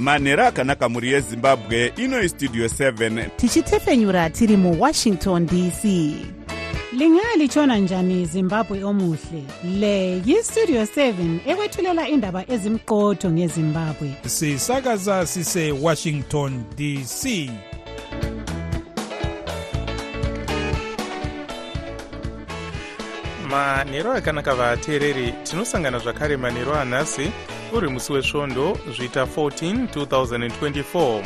manhero akanaka mhuri yezimbabwe ino istudio 7 tichitefenyura tiri muwashington dc lingalitshona njani zimbabwe omuhle? Le yistudio 7 ekwethulela indaba ezimqotho ngezimbabwe. Sisakaza sisewashington dc manhero akanaka vateereri tinosangana zvakare manhero anhasi uri musi wesvondo zviita 14 2024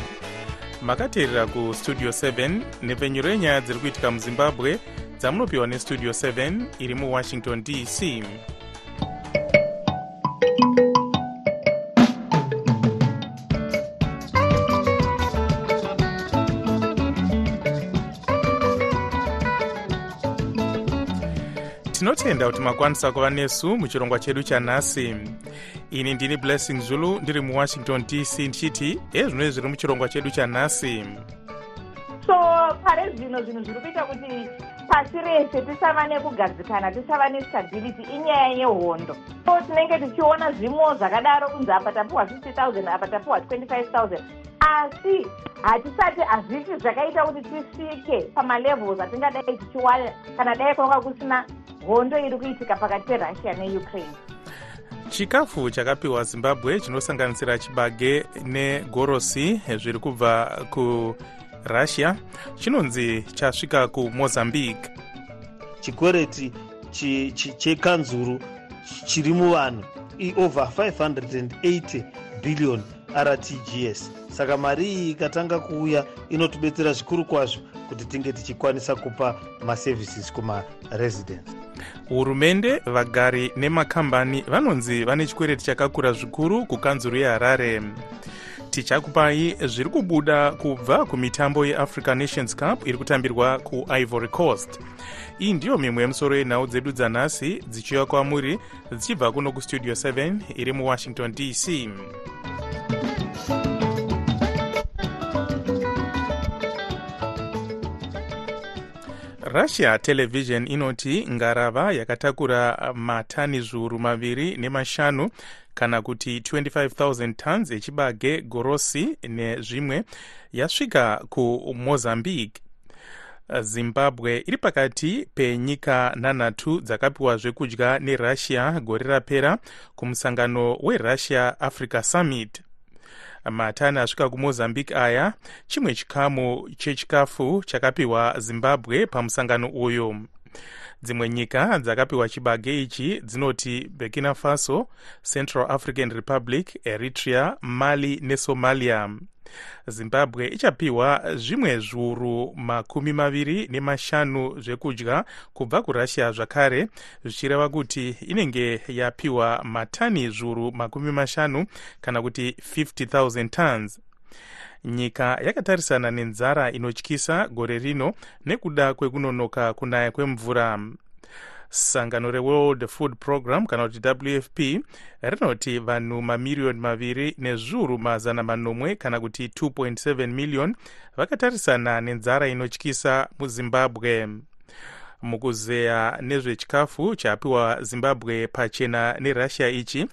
makateerera kustudio 7 nepfenyuro yenyaya dziri kuitika muzimbabwe dzamunopiwa nestudio 7 iri muwashington dc tinotenda kuti makwanisa kuva nesu muchirongwa chedu chanhasi ini ndini blessing zulu ndiri muwashington dc ndichiti ezvino zviri muchirongwa chedu chanhasi so pare zvino zvinhu zviri kuita kuti pasi rese tisava nekugadzikana tisava nestability inyaya yehondo. So tinenge tichiona zvimo zvakadaro kunzi apa tapiwa 50 000 apa tapiwa 25 000 asi hatisati hazviti zvakaita kuti tisvike pamalevels atingadai tichiwana kana dai kwanga kusina hondo iri kuitika pakati perussia neukraine chikafu chakapiwa zimbabwe chinosanganisira chibage negorosi zviri kubva kurussia chinonzi chasvika kumozambique chikwereti chekanzuru chiri muvanhu. Over 580 billion rtgs saka mari iyi ikatanga kuuya inotibetsera zvikuru kwazvo kuti tinge tichikwanisa kupa maservices kumaresidence hurumende vagari nemakambani vanonzi vane chikwereti chakakura zvikuru kukanzuru yeharare. Tichakupai zviri kubuda kubva kumitambo yeafrica nations cup iri kutambirwa kuivory coast. Iyi ndiyo mimwe yemusoro yenhau dzedu dzanhasi dzichiuya kwamuri dzichibva kuno kustudio 7 iri muwashington dc russia television inoti ngarava yakatakura matani zviuru maviri nemashanu kana kuti 25000 tons echibage gorosi nezvimwe yasvika kumozambique. Zimbabwe iri pakati penyika nhanhatu dzakapiwa zvekudya nerussia gore rapera kumusangano werussia africa summit matani asvika kumozambique aya chimwe chikamu chechikafu chakapiwa zimbabwe pamusangano uyu dzimwe nyika dzakapiwa chibage ichi dzinoti burkina faso central african republic eritrea mali nesomalia. Zimbabwe ichapiwa zvimwe zviuru makumi maviri nemashanu zvekudya kubva kurussia zvakare zvichireva kuti inenge yapiwa matani zviuru makumi mashanu kana kuti 50000 tons nyika yakatarisana nenzara inotyisa gore rino nekuda kwekunonoka kunaya kwemvura. Sangano reworld food program kana kuti wfp rinoti vanhu mamiriyoni maviri nezviuru mazana manomwe kana kuti 2.7 miliyoni vakatarisana nenzara inotyisa muzimbabwe mukuzeya nezvechikafu chapiwa zimbabwe pachena nerussia ichi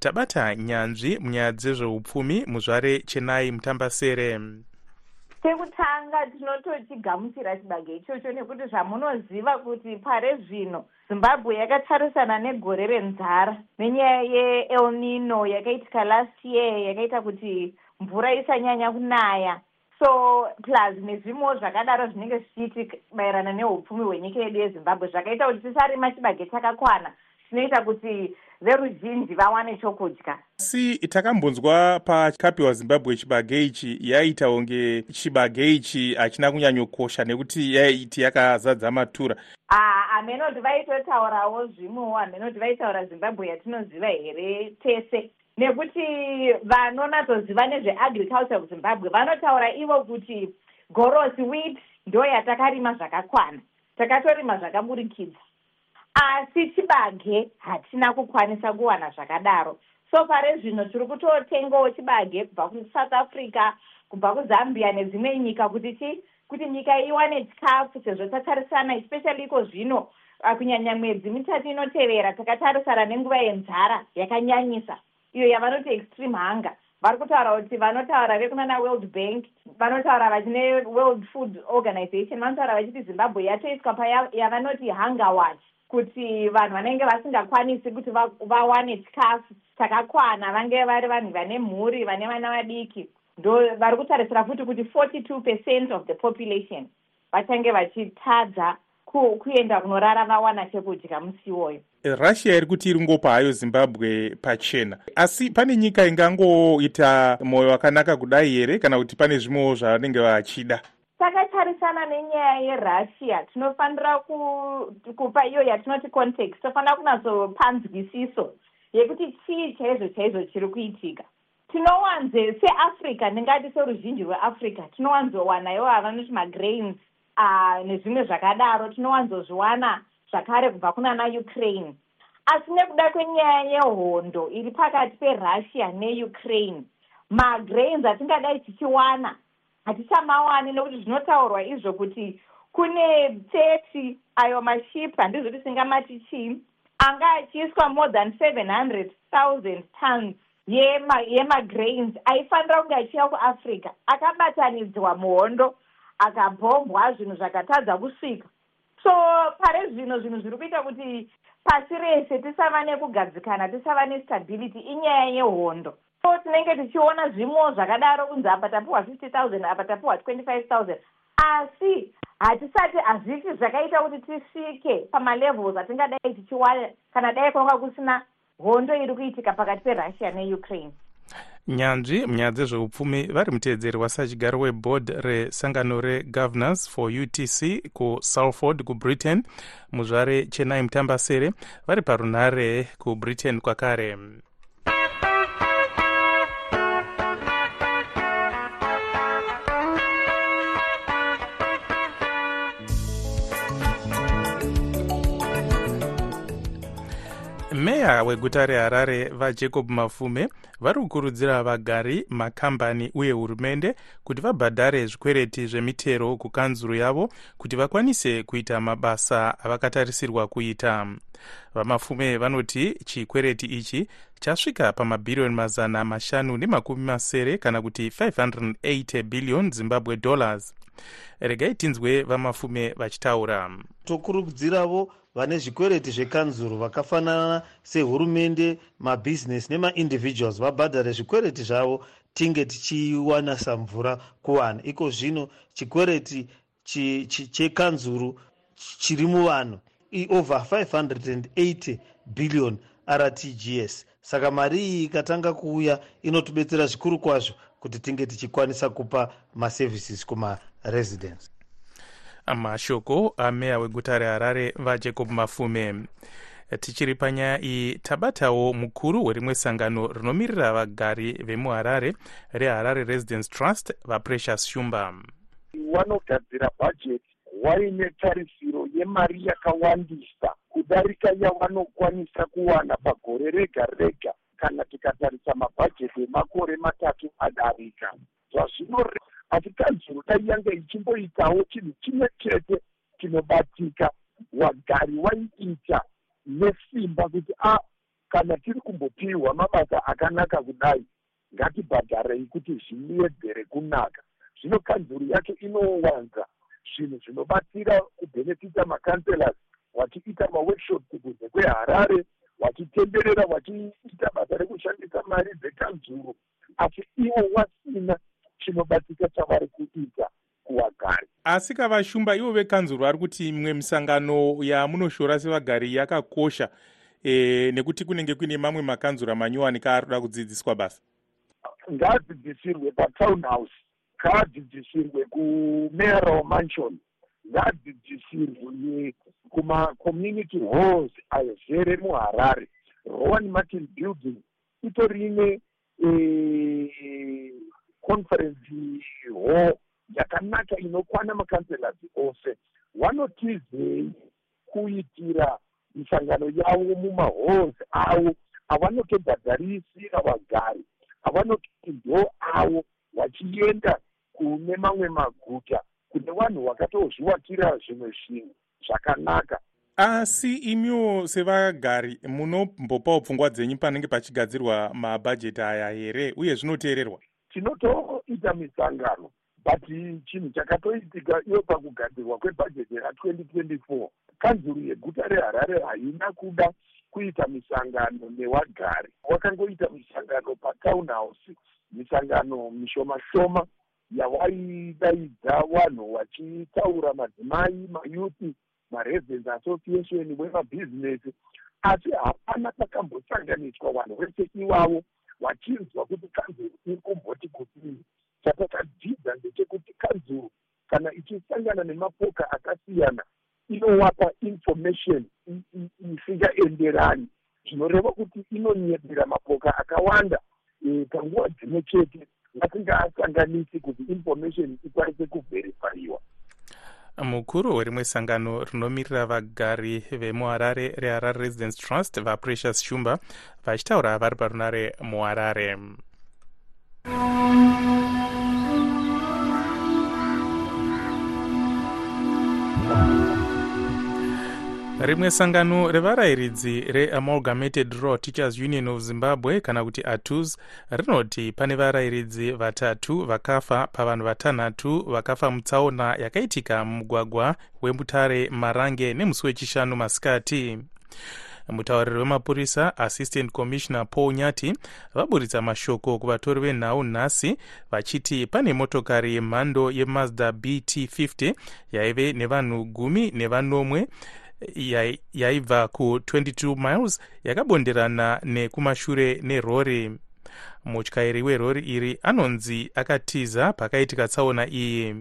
tabata nyanzvi munyaya dzezveupfumi muzvare chenai mutambasere. Chekutanga tinotochigamuchira chibage ichocho nekuti zvamunoziva kuti pare zvino zimbabwe yakatarisana negore renzara nenyaya yeelnino yakaitika last year yakaita kuti mvura isanyanya kunaya so plus nezvimwewo zvakadaro zvinenge zvichiitika maerana neupfumi hwenyika yedu yezimbabwe zvakaita kuti tisarima chibage chakakwana chinoita kuti veruzhinji vawane chokudya. Asi takambonzwa pakapiwa zimbabwe chibage ichi yaita kunge chibage ichi hachina kunyanyokosha nekuti yaiti yakazadza matura. Hamenoti vaitotaurawo zvimwewo hamenoti vaitaura zimbabwe yatinoziva here tese nekuti vanonatsoziva nezveagriculture kuzimbabwe vanotaura ivo kuti gorosi wheat ndo yatakarima zvakakwana takatorima zvakaburikidza asi chibage hatina kukwanisa kuwana zvakadaro. So pare zvino tiri kutotengawo chibage kubva kusouth africa kubva kuzambia nedzimwe nyika kuti chi kuti nyika iwane chikafu sezvo tatarisana especially iko zvino kunyanya mwedzi mitatu inotevera takatarisana nenguva yenzara yakanyanyisa iyo yavanoti extreme hunger. Vari kutaura kuti vanotaura vekunana world bank vanotaura vachine world food organization vanotaura vachiti zimbabwe yatoiswa payavanoti hunger watch kuti vanhu vanenge vasingakwanisi kuti vawane chikafu chakakwana vange vari vanhu vane mhuri vane vana vadiki. Ndo vari kutarisira futi kuti 42 percent of the population vachange vachitadza kuenda kunorara vawana chekudya musi iwoyo russia iri kuti iri ngopa hayo zimbabwe pachena. Asi pane nyika ingangoita mwoyo wakanaka kudai here kana kuti pane zvimwewo zvavanenge vachida? Takatarisana nenyaya yerussia. Tinofanira kupa iyo yatinoti context. Tofanira kunatsopa nzwisiso yekuti chii chaizvo chaizvo chiri kuitika. Tinowanze seafrica ndingati seruzhinji rweafrica tinowanzowana ivo havanoti magrains nezvimwe zvakadaro tinowanzozviwana zvakare kubva kuna naukraine asi nekuda kwenyaya yehondo iri pakati perussia neukraine magrains atingadai tichiwana hatichamawani nekuti zvinotaurwa izvo kuti kune thirty ayo maship handizvo tisingamati chii anga achiiswa more than seven hundred thousand tons yemagrains aifanira kunge achiya kuafrica akabatanidzwa muhondo akabhombwa zvinhu zvakatadza kusvika. So pare zvino zvinhu zviri kuita kuti pasi rese tisava nekugadzikana tisava nestability inyaya yehondo. So tinenge tichiona zvimwewo zvakadaro kunzi apa tapiwa fifty thousand apa tapiwa twenty five thousand. Asi hatisati hazvisi zvakaita kuti tisvike pamalevels atingadai tichiwana kana dai kunonga kusina hondo iri kuitika pakati perussia neukraine nyanzvi munyaya dzezveupfumi vari muteedzeri wasachigaro weboard resangano regovernors for utc kusalford kubritain muzvare chenai mutambasere vari parunhare kubritain kwakare meya weguta reharare vajacob mafume vari kukurudzira vagari makambani uye hurumende kuti vabhadhare zvikwereti zvemitero kukanzuru yavo kuti vakwanise kuita mabasa avakatarisirwa kuita. Vamafume vanoti chikwereti ichi chasvika pamabhiriyoni mazana mashanu nemakumi masere kana kuti 580 billion zimbabwe dollars regai tinzwe vamafume vachitaura. Tokurudziravo vane zvikwereti zvekanzuro vakafanana sehurumende mabhizinesi nemaindividuals vabhadhare zvikwereti zvavo tinge tichiwana samvura kuvanhu. Iko zvino chikwereti chekanzuro chiri muvanhu. Over 580 billion rtgs saka mari iyi ikatanga kuuya inotibetsera zvikuru kwazvo kuti tinge tichikwanisa kupa maservices kumaresidence mashoko ameya weguta reharare vajacob mafume. Tichiri panyaya iyi tabatawo mukuru werimwe sangano rinomirira vagari vemuharare reharare residence trust vaprecious shumba. Vanogadzira bhajeti waine tarisiro yemari yakawandisa kudarika yavanokwanisa kuwana pagore rega rega kana tikatarisa mabhajeti emakore matatu adarika. Zvazvino asi kanzuro dai yange ichimboitawo chinhu chimwe chete chinobatika. Wagari waiita nesimba kuti a kana tiri kumbopiwa mabasa akanaka kudai ngatibhadharei kuti zviyedzere kunaka. Zvino kanzuro yacho inowanza zvinhu zvinobatsira kubhenefita makanselas wachiita maworkshops kunze kweharare wachitenderera wachiita basa rekushandisa mari dzekanzuro asi iwo wasina chinobatika chavari kuita kuvagari asi kavashumba ivo vekanzuro vari kuti imwe misangano yamunoshora sevagari yakakosha e, nekuti kunenge kuine mamwe makanzuro amanyuwanika ari kuda kudzidziswa basa. Ngaadzidzisirwe patown house ngaadzidzisirwe kumayoral mansion ngaadzidzisirwe kumacommunity halls azere muharare rowan martin building itorine e, conference hall yakanaka inokwana makanselas ose. Vanotizei kuitira misangano yavo mumahalls avo avanotobhadharisira vagari avanototi ndo avo vachienda kune mamwe maguta kune vanhu vakatozviwakira zvimwe zvinhu zvakanaka. Asi imiwo sevagari munombopawo pfungwa dzenyu panenge pachigadzirwa mabhajeti aya here uye zvinoteererwa tinotoita misangano but chinhu chakatoitika iyo pakugadzirwa kwebhajeti ra2024 kanzuru yeguta reharare haina kuda kuita misangano newagari. Wakangoita misangano patown house misangano mishoma shoma yawaidaidza vanhu vachitaura madzimai mayuthi maresidence association wemabhizinesi asi hapana pakambosanganiswa vanhu vese ivavo vachinzwa kuti kanzuru iri kumboti kudii chatakadzidza ndechekuti kanzuru kana ichisangana nemapoka akasiyana inowapa information isingaenderani. Zvinoreva kuti inonyepera mapoka akawanda e, panguva dzimwe chete vasingasanganisi kuti information ikwanise kuvherifaiwa mukuru werimwe sangano rinomirira vagari vemuharare reharare residence trust vaprecious shumba vachitaura vari parunare muharare rimwe sangano revarayiridzi reamalgamated raw teachers union of zimbabwe kana kuti atus rinoti pane varayiridzi vatatu vakafa pavanhu vatanhatu vakafa mutsaona yakaitika mumugwagwa wemutare marange nemusi wechishanu masikati. Mutauriri wemapurisa assistant commissioner paul nyati vaburitsa mashoko kuvatori venhau nhasi vachiti pane motokari yemhando yemazda bt 50 yaive nevanhu gumi nevanomwe yaibva ku22 miles yakabonderana nekumashure nerori. Mutyairi werori iri anonzi akatiza pakaitika tsaona iyi.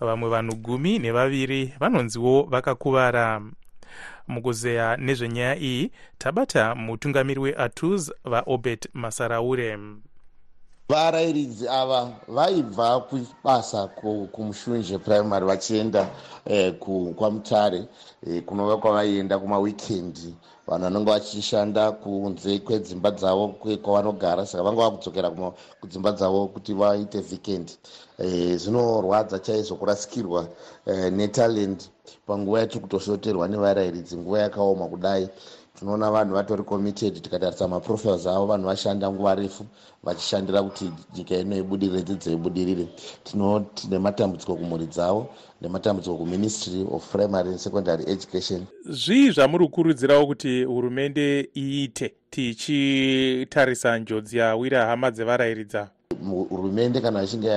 Vamwe vanhu gumi nevaviri vanonziwo vakakuvara. Mukuzeya nezvenyaya iyi tabata mutungamiri weatus vaobert masaraure varayiridzi ava vaibva kubasa kumushunje primary vachienda eh, kwamutare eh, kunova kwavaienda kumawikendi vanhu vanenge vachishanda kunze kwedzimba dzavo kwavanogara saka vanga vakudzokera kudzimba dzavo kuti vaite vhikendi eh, zvinorwadza chaizvo kurasikirwa netalend panguva yatiri kutoshoterwa nevarayiridzi nguva yakaoma kudai tinoona vanhu vatori committed tikatarisa maprofiles avo vanhu vashanda nguva refu vachishandira kuti nyika ino ibudirire dzidzo ibudirire. Tinoti nematambudziko kumhuri dzavo nematambudziko kuministry of primary and secondary education. Zvii zvamuri kukurudzirawo kuti hurumende iite tichitarisa njodzi yawira hama dzevarayiridza hurumende kana achinge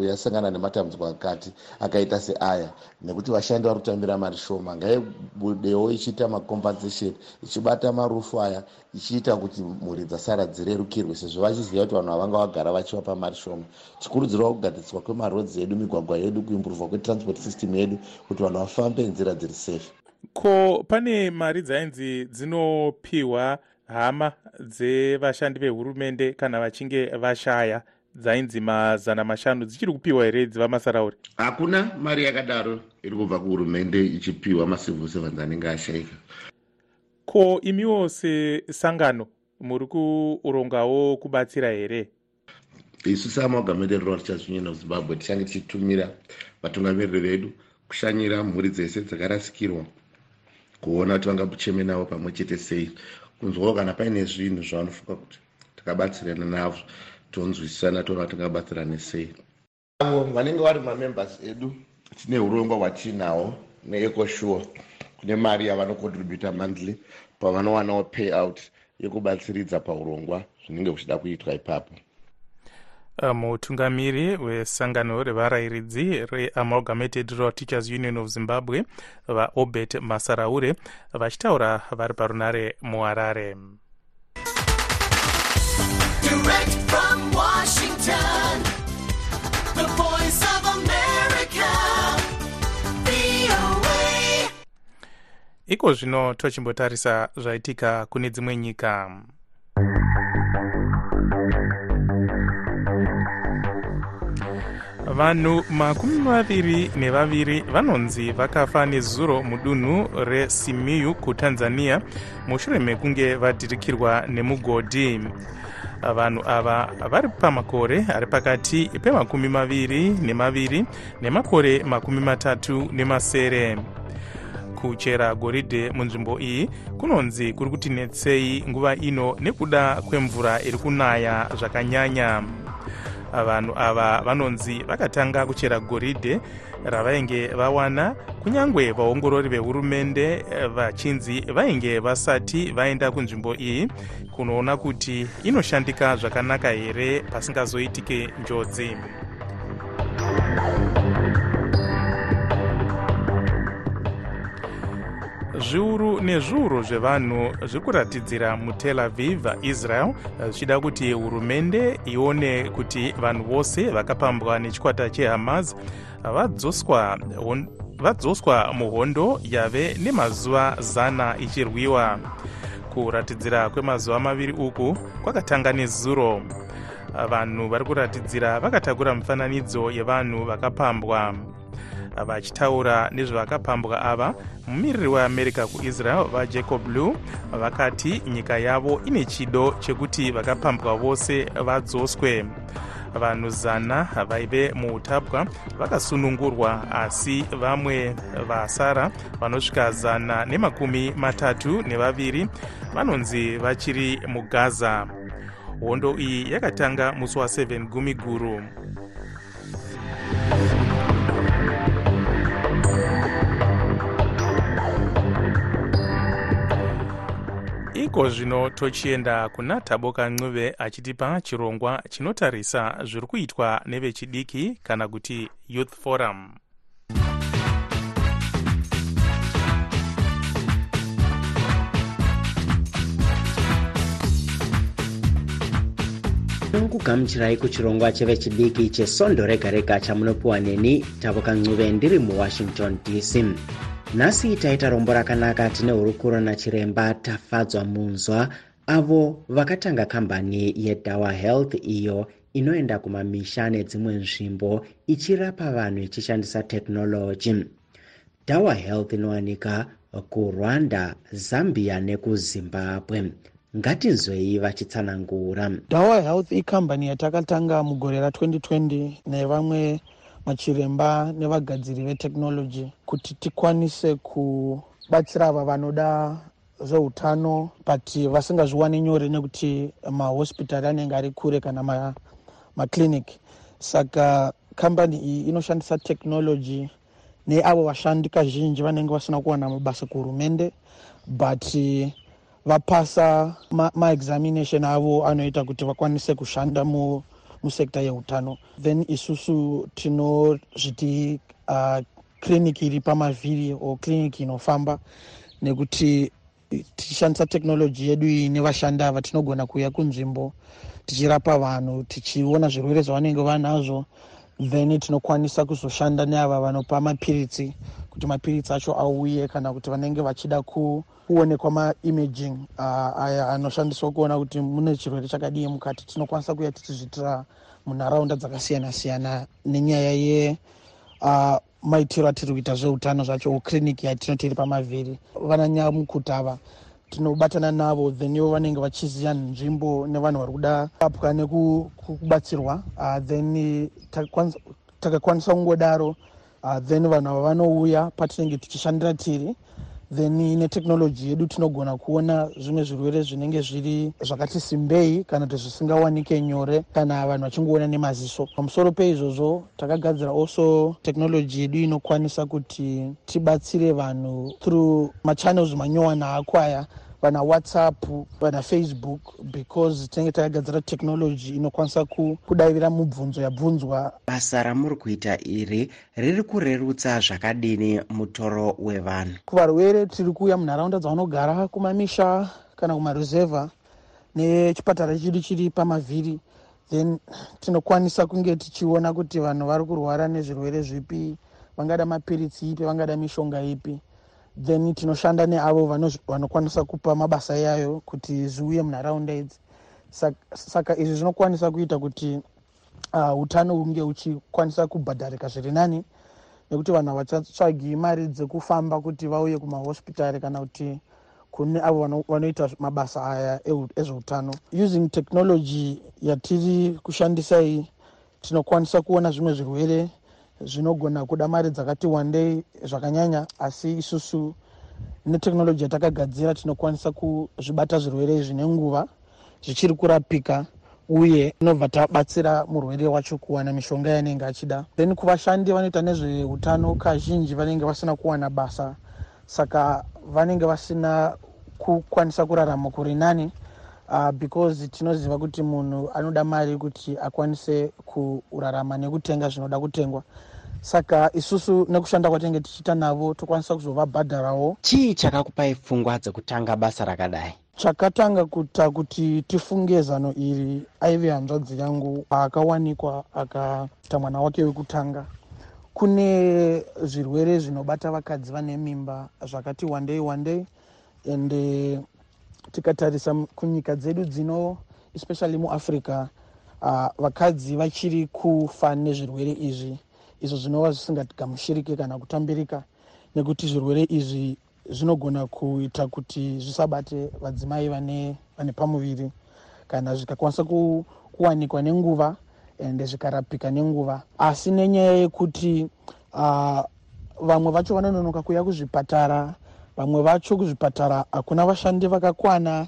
yasangana nematambudziko akati akaita seaya nekuti vashandi vari kutambira mari shoma. Ngaibudewo ichiita macompensation ichibata marufu aya ichiita kuti mhuri dzasara dzirerukirwe sezvo vachiziva kuti vanhu havanga vagara vachivapa mari shoma. Tichikurudzirawo kugadziswa kwemarodzi edu migwagwa yedu kuimbrovwa kwetransport system yedu kuti vanhu vafambe nzira dziri safe. Ko pane mari dzainzi dzinopiwa hama dzevashandi vehurumende kana vachinge vashaya dzainzi mazana mashanu dzichiri kupiwa here dziva masarauri? Hakuna mari yakadaro iri kubva kuhurumende ichipiwa macivil servants anenge ashayika ko imiwo sesangano muri kurongawo kubatsira here? Isu seamalgamated rural teachers union of zimbabwe tichange tichitumira vatungamiriri vedu kushanyira mhuri dzese dzakarasikirwa kuona kuti vangabucheme navo pamwe chete sei. Kunzwawo kana paine zvinhu zvavanofunga kuti takabatsirana nazvo tonzwisisana toona kuti tingabatsirane sei. Avo vanenge vari mamembers edu tine urongwa hwatiinahwo neecosure kune mari yavanocontributa monthly pavanowanawo pay out yekubatsiridza paurongwa zvinenge kuchida kuitwa ipapo. Mutungamiri wesangano revarayiridzi reamalgamated rural teachers union of zimbabwe vaobert masaraure vachitaura vari parunare muharare iko zvino tochimbotarisa zvaitika kune dzimwe nyika. Vanhu makumi maviri nevaviri vanonzi vakafa nezuro mudunhu resimiyu kutanzania mushure mekunge vadhirikirwa nemugodhi vanhu ava vari pamakore ari pakati pemakumi maviri nemaviri nemakore makumi matatu nemasere. Kuchera goridhe munzvimbo iyi kunonzi kuri kutinetsei nguva ino nekuda kwemvura iri kunaya zvakanyanya vanhu ava vanonzi vakatanga kuchera goridhe ravainge vawana. Kunyange vaongorori vehurumende vachinzi vainge vasati vaenda kunzvimbo iyi kunoona kuti inoshandika zvakanaka here pasingazoitike njodzi zviuru nezviuru zvevanhu zviri kuratidzira mutel aviv israel zvichida kuti hurumende ione kuti vanhu vose vakapambwa nechikwata chehamas vadzoswa vadzoswa muhondo yave nemazuva zana ichirwiwa. Kuratidzira kwemazuva maviri uku kwakatanga nezuro. Vanhu vari kuratidzira vakatakura mifananidzo yevanhu vakapambwa vachitaura nezvevakapambwa ava mumiriri weamerica kuisrael vajacob lew vakati nyika yavo ine chido chekuti vakapambwa vose vadzoswe. Vanhu zana vaive muutapwa vakasunungurwa asi vamwe vasara vanosvika zana nemakumi matatu nevaviri vanonzi vachiri mugaza. Hondo iyi yakatanga musi wa7 gumi guru iko zvino tochienda kuna taboka ncuve achitipa chirongwa chinotarisa zviri kuitwa nevechidiki kana kuti youth forum. Kugamuchirai kuchirongwa chevechidiki chesondo rega rega chamunopiwa neni taboka ncuve ndiri muwashington dc nhasi taita rombo rakanaka tine hurukuro nachiremba tafadzwa munzwa. Avo vakatanga kambani yedawa health iyo inoenda kumamisha nedzimwe nzvimbo ichirapa vanhu ichishandisa tekinoloji dawa health inowanika kurwanda zambia nekuzimbabwe. Ngatinzwei vachitsanangura. Dawa health ikambani yatakatanga mugore ra2020 nevamwe machiremba nevagadziri vetekinoloji kuti tikwanise kubatsira ava vanoda zveutano but vasingazviwani nyore nekuti mahospitari anenge ari kure kana maclinic. Ma saka kambani iyi inoshandisa tekinoloji neavo vashandi kazhinji vanenge vasina kuwana mabasa kuhurumende but vapasa maexamination ma avo anoita kuti vakwanise kushanda mu musekta yeutano. Then isusu tinozviti uh, kliniki iri pamavhiri o kliniki inofamba nekuti tichishandisa tekinoloji yedu iyi nevashandi ava tinogona kuuya kunzvimbo tichirapa vanhu tichiona zvirwere zvavanenge vanazvo. Then tinokwanisa kuzoshanda neava vanopa mapiritsi kuti mapiritsi acho auye kana kuti vanenge vachida kuonekwa maimaging uh, aya anoshandiswa kuona kuti mune chirwere chakadii mukati. Tinokwanisa kuya tichizvitira munharaunda dzakasiyana siyana nenyaya ye uh, maitiro atiri kuita zveutano zvacho kliniki yatinoti iri pamavhiri. Vananyamukuta ava tinobatana navo then ivo vanenge vachiziva nzvimbo nevanhu vari kuda rapwa nekubatsirwa uh, then takakwanisa kungodaro uh, then vanhu ava vanouya patinenge tichishandira tiri. Then netekinoloji yedu tinogona kuona zvimwe zvirwere zvinenge zviri zvakati simbei kana kuti zvisingawanike nyore kana vanhu vachingoona nemaziso. Pamusoro peizvozvo takagadzira also tekinoloji yedu inokwanisa kuti tibatsire vanhu through machannels manyowana akwaya vana whatsapp vana facebook because tinenge takagadzira tekinoloji inokwanisa kudavira mubvunzo yabvunzwa. Basa ramuri kuita iri riri kurerutsa zvakadini mutoro wevanhu? Kuvarwere tiri kuuya munharaunda dzavanogara kumamisha kana kumaruzevha nechipatara chedu chiri pamavhiri. Then tinokwanisa kunge tichiona kuti vanhu vari kurwara nezvirwere zvipi vangada mapiritsi ipi vangada mishonga ipi then tinoshanda neavo vanokwanisa kupa mabasa iyayo kuti zviuye munharaunda idzi. Saka izvi zvinokwanisa kuita kuti uh, utano hunge huchikwanisa kubhadharika zviri nani nekuti vanhu havachatsvagi mari dzekufamba kuti vauye kumahospitari kana kuti kune avo vanoita mabasa aya ezveutano. Using technology yatiri kushandisai tinokwanisa kuona zvimwe zvirwere zvinogona kuda mari dzakati wandei zvakanyanya asi isusu neteknoloji yatakagadzira tinokwanisa kuzvibata zvirwere izvi nenguva zvichiri kurapika uye tinobva tabatsira murwere wacho kuwana mishonga yanenge achida. Then kuvashandi vanoita nezveutano kazhinji vanenge vasina kuwana basa saka vanenge vasina kukwanisa kurarama kuri nani uh, because tinoziva kuti munhu anoda mari kuti akwanise kurarama nekutenga zvinoda kutengwa. Saka isusu nekushanda kwatinenge tichiita navo tokwanisa kuzovabhadharawo chii chakakupai pfungwa dzekutanga basa rakadai? Chakatanga kuita kuti tifunge zano iri aive hanzvadzi yangu akawanikwa akaita mwana wake wekutanga. Kune zvirwere zvinobata vakadzi vane mimba zvakati wandei wandei ende tikatarisa kunyika dzedu dzino especially muafrica uh, vakadzi vachiri kufa nezvirwere izvi. Izvo zvinova zvisingagamushirike kana kutambirika nekuti zvirwere izvi zvinogona kuita kuti zvisabate vadzimai vane, vane pamuviri. Kana zvikakwanisa ku, kuwanikwa nenguva ende zvikarapika nenguva. Asi nenyaya yekuti uh, vamwe vacho vanononoka kuuya kuzvipatara vamwe vacho kuzvipatara hakuna vashandi vakakwana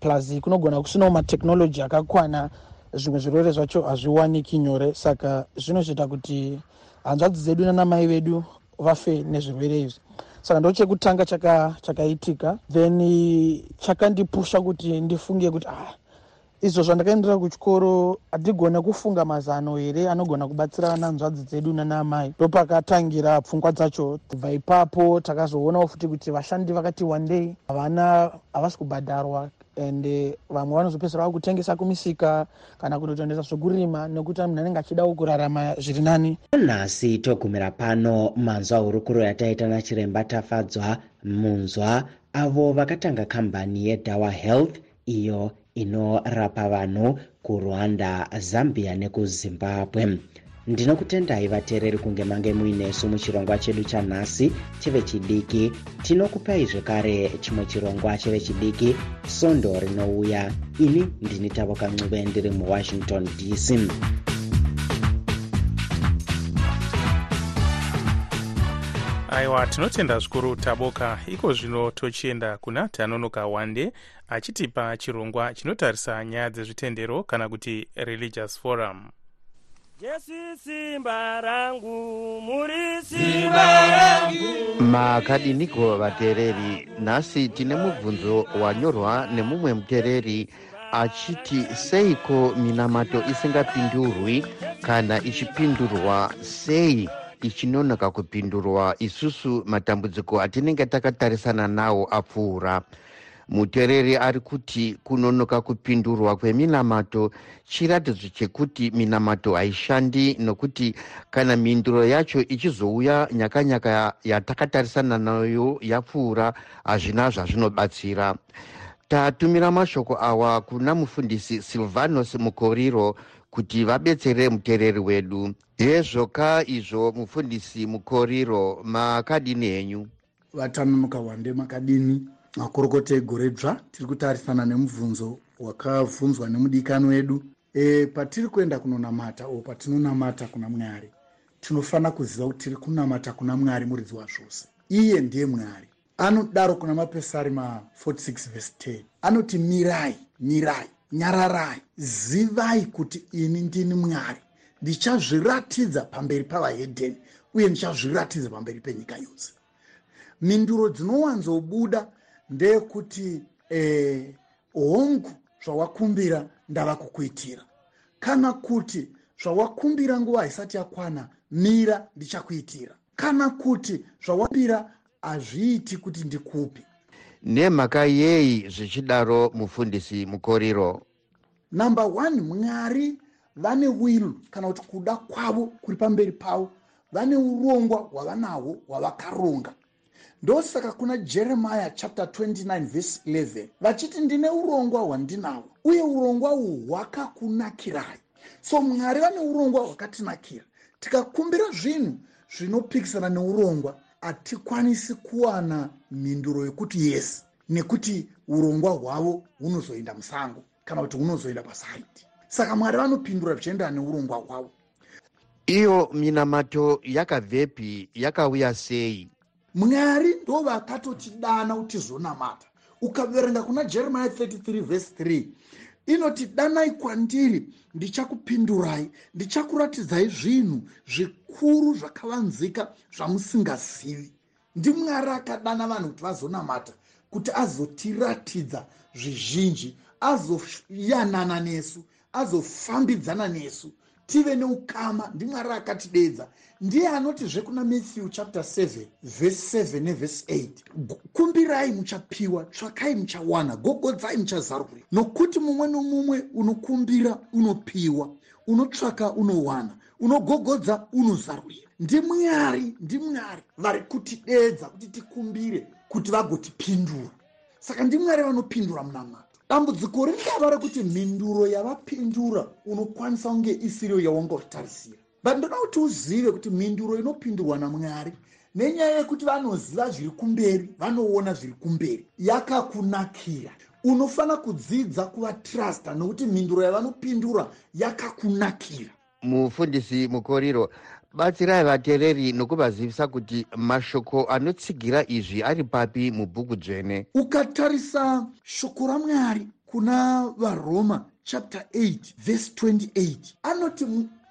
plus kunogona kusinawo mateknoloji akakwana. Zvimwe zvirwere zvacho hazviwaniki nyore saka zvinozoita kuti hanzvadzi dzedu nanamai vedu vafe nezvirwere izvi. Saka ndo chekutanga chakaitika. Chaka then chakandipusha kuti ndifunge kuti ah, izvo zvandakaendera kuchikoro hatigona kufunga mazano here anogona kubatsira nanzvadzi dzedu nanamai. Ndopakatangira pfungwa dzacho kubva ipapo takazoonawo futi kuti vashandi vakati wandei. Havana havasi kubhadharwa ende vamwe vanozopedzisira vakutengesa kumisika kana kutotoendesa zvokurima nekuti munhu anenge achidawo kurarama zviri nani. Nhasi togumira pano manzwa hurukuro yataita nachiremba tafadzwa munzwa avo vakatanga kambani yedawa health iyo inorapa vanhu kurwanda zambia nekuzimbabwe. Ndinokutendai vateereri kunge mange muinesu muchirongwa chedu chanhasi chive chidiki. Tinokupai zvekare chimwe chirongwa chive chidiki sondo rinouya. Ini ndini tavoka ncube ndiri muwashington dc aiwa tinotenda zvikuru taboka. Iko zvino tochienda kuna tanonoka wande achitipa chirongwa chinotarisa nyaya dzezvitendero kana kuti religious forum. Jesu simba rangu muri simba rangu. Makadiniko vateereri nhasi tine mubvunzo wanyorwa nemumwe muteereri achiti seiko minamato isingapindurwi kana ichipindurwa sei ichinonoka kupindurwa isusu matambudziko atinenge takatarisana nawo apfuura. Muteereri ari kuti kunonoka kupindurwa kweminamato chiratidzo chekuti minamato haishandi nokuti kana mhinduro yacho ichizouya nyakanyaka yatakatarisana nayo yapfuura hazvina zvazvinobatsira. Tatumira mashoko awa kuna mufundisi silvanos mukoriro kuti vabetsere muteereri wedu. Hezvoka izvo mufundisi mukoriro makadini henyu? Vatanonoka wande makadini makorokota egore dzva tiri kutarisana nemubvunzo wakabvunzwa nemudikani wedu. E, patiri kuenda kunonamata o patinonamata kuna mwari tinofanira kuziva kuti tiri kunamata kuna mwari muridzi wazvose. Iye ndiye mwari. Anodaro kuna mapesarima 46 vhesi 10 anoti mirai mirai nyararai zivai kuti ini ndini mwari. Ndichazviratidza pamberi pavahedheni uye ndichazviratidza pamberi penyika yose. Mhinduro dzinowanzobuda ndeyekuti eh, hongu zvawakumbira ndava kukuitira. Kana kuti zvawakumbira nguva haisati yakwana mira ndichakuitira. Kana kuti zvawakumbira hazviiti kuti ndikupi nemhaka yei zvichidaro mufundisi mukoriro. Number one mwari vane will kana kuti kuda kwavo kuri pamberi pavo vane urongwa hwavanahwo hwavakaronga. Ndosaka kuna jeremiya chapter 29 vhesi 11 vachiti ndine urongwa hwandinahwo uye urongwa uhwu hwakakunakirai. So mwari vane urongwa hwakatinakira. Tikakumbira zvinhu zvinopikisana neurongwa hatikwanisi kuwana mhinduro yekuti yes nekuti urongwa hwavo hunozoenda musango kana kuti hunozoenda pasaiti. Saka mwari vanopindura zvichiendana neurongwa hwavo. Iyo minamato yakabvepi yakauya sei? Mwari ndo vakatotidana kuti tizonamata ukaverenga kuna jeremiya 33 vhesi 3 inoti danai kwandiri ndichakupindurai ndichakuratidzai zvinhu zvikuru zvakavanzika zvamusingazivi. Ndimwari akadana vanhu kuti vazonamata kuti azotiratidza zvizhinji azoyanana nesu azofambidzana nesu tive neukama ndimwari akatidedza. Ndiye anotizve kuna matthew chapter 7 vhese 7 nevhese 8 kumbirai muchapiwa tsvakai muchawana gogodzai muchazarurwa nokuti mumwe nomumwe unokumbira unopiwa unotsvaka unowana unogogodza unozarurira ndimwari ndimwari vari kutidedza kuti tikumbire kuti vagotipindura. Saka ndimwari vanopindura munamata dambudziko ringava rekuti mhinduro yavapindura unokwanisa kunge isiriyo yawangotarisira but ndoda kuti uzive kuti mhinduro inopindurwa namwari nenyaya yekuti vanoziva zviri kumberi vanoona zviri kumberi yakakunakira. Unofanira kudzidza kuvatrusta nokuti mhinduro yavanopindura yakakunakira. Mufundisi mukoriro batsirai vateereri nokuvazivisa kuti mashoko anotsigira izvi ari papi mubhuku dzvene. Ukatarisa shoko ramwari kuna varoma chapter 8 vhesi 28 anoti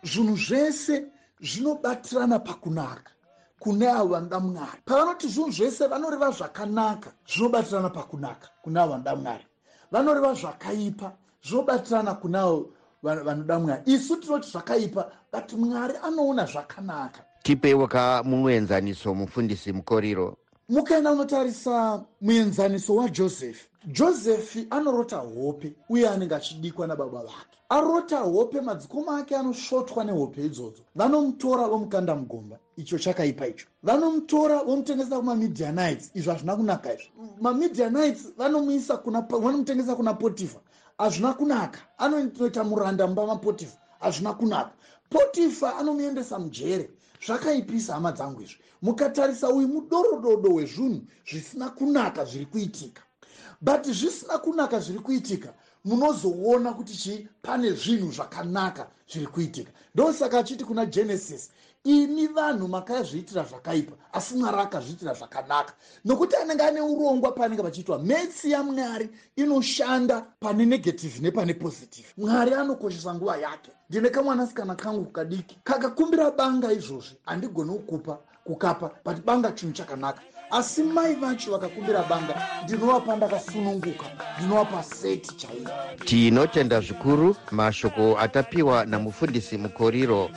zvinhu zvese zvinobatirana pakunaka kune avo vanoda mwari. Pavanoti zvinhu zvese vanoreva zvakanaka zvinobatirana pakunaka kune avo vanoda mwari. Vanoreva zvakaipa zvinobatirana kune avo vanoda mwari isu tinoti zvakaipa but mwari anoona zvakanaka. Tipeiwo ka muenzaniso mufundisi mukoriro. Mukaenda unotarisa muenzaniso wajosefi josefi anorota hope uye anenge achidikwa nababa vake. Arota hope madzikoma ake anosvotwa nehope idzodzo. Vanomutora vomukanda mugomba. Icho chakaipa icho. Vanomutora vomutengesa kumamidianites izvo hazvina kunaka izvo mamidianites vanomutengesa kuna potifa hazvina kunaka. Anoita muranda mumba mapotifa. Hazvina kunaka. Potifa anomuendesa mujere. Zvakaipisa hama dzangu izvi. Mukatarisa uyu mudorododo wezvinhu zvisina kunaka zviri kuitika but zvisina kunaka zviri kuitika. Munozoona kuti chii pane zvinhu zvakanaka zviri kuitika. Ndosaka achiti kuna genesis imi vanhu makazviitira zvakaipa asi mwari akazviitira zvakanaka. Nokuti anenge ane urongwa paanenge pachiitwa metsi yamwari inoshanda pane negative nepane positive. Mwari anokoshesa nguva yake. Ndine kamwanasikana kangu kadiki kakakumbira banga izvozvi handigoni kukupa kukapa but banga chinhu chakanaka asi mai vacho vakakumbira banga ndinovapa ndakasununguka ndinovapa seti chaiyo. Tinotenda zvikuru mashoko atapiwa namufundisi mukoriro.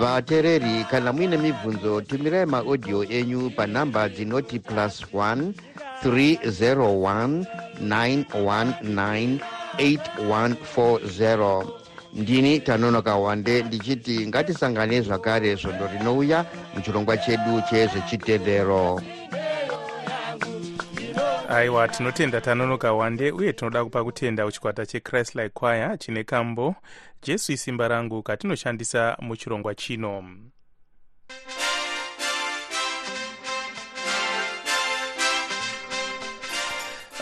Vateereri kana muine mibvunzo tumirai maaudio enyu panhamba dzinoti plus 1 301 919 8140 ndini tanonoka wande ndichiti ngatisangane zvakare svondo rinouya muchirongwa chedu chezvechitendero aiwa tinotenda tanonoka wande uye tinoda kupa kutenda kuchikwata chechristlik choir chine kambo jesu isimba rangu katinoshandisa muchirongwa chino.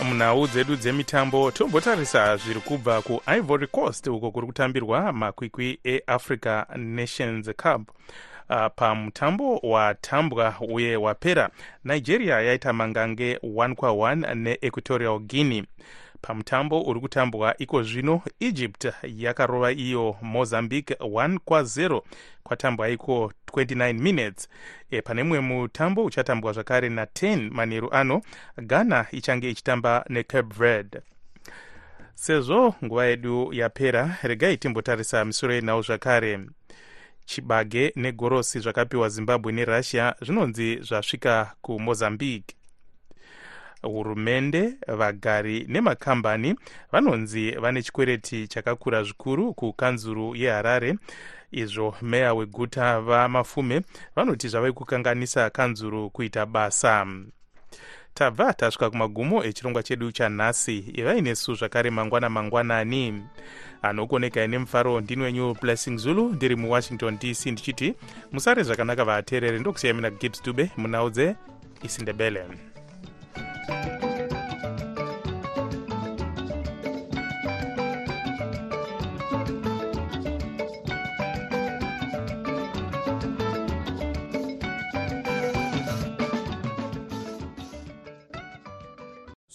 Munhau dzedu dzemitambo tombotarisa zviri kubva kuivory coast uko kuri kutambirwa makwikwi eafrica nations cup uh, pamutambo watambwa uye wapera nigeria yaita mangange 1 kwa1 neequatorial guinea. Pamutambo uri kutambwa iko zvino egypt yakarova iyo mozambique 1 kwa0 kwatambwa iko 29 minutes. E, pane mumwe mutambo uchatambwa zvakare na10 manheru ano ghana ichange ichitamba necape verde. Sezvo nguva yedu yapera regai timbotarisa misoro yenhau zvakare chibage negorosi zvakapiwa zimbabwe nerussia zvinonzi zvasvika kumozambique. Hurumende vagari nemakambani vanonzi vane chikwereti chakakura zvikuru kukanzuru yeharare. Izvo meya weguta vamafume vanoti zvave kukanganisa kanzuru kuita basa tabva tasvika kumagumo echirongwa chedu chanhasi ivai nesu zvakare mangwana mangwanani. Anokuonekai nemufaro ndini wenyu blessing zulu ndiri muwashington dc ndichiti musare zvakanaka vateereri ndokusiyai mina gibbs dube munhau dzeisindebele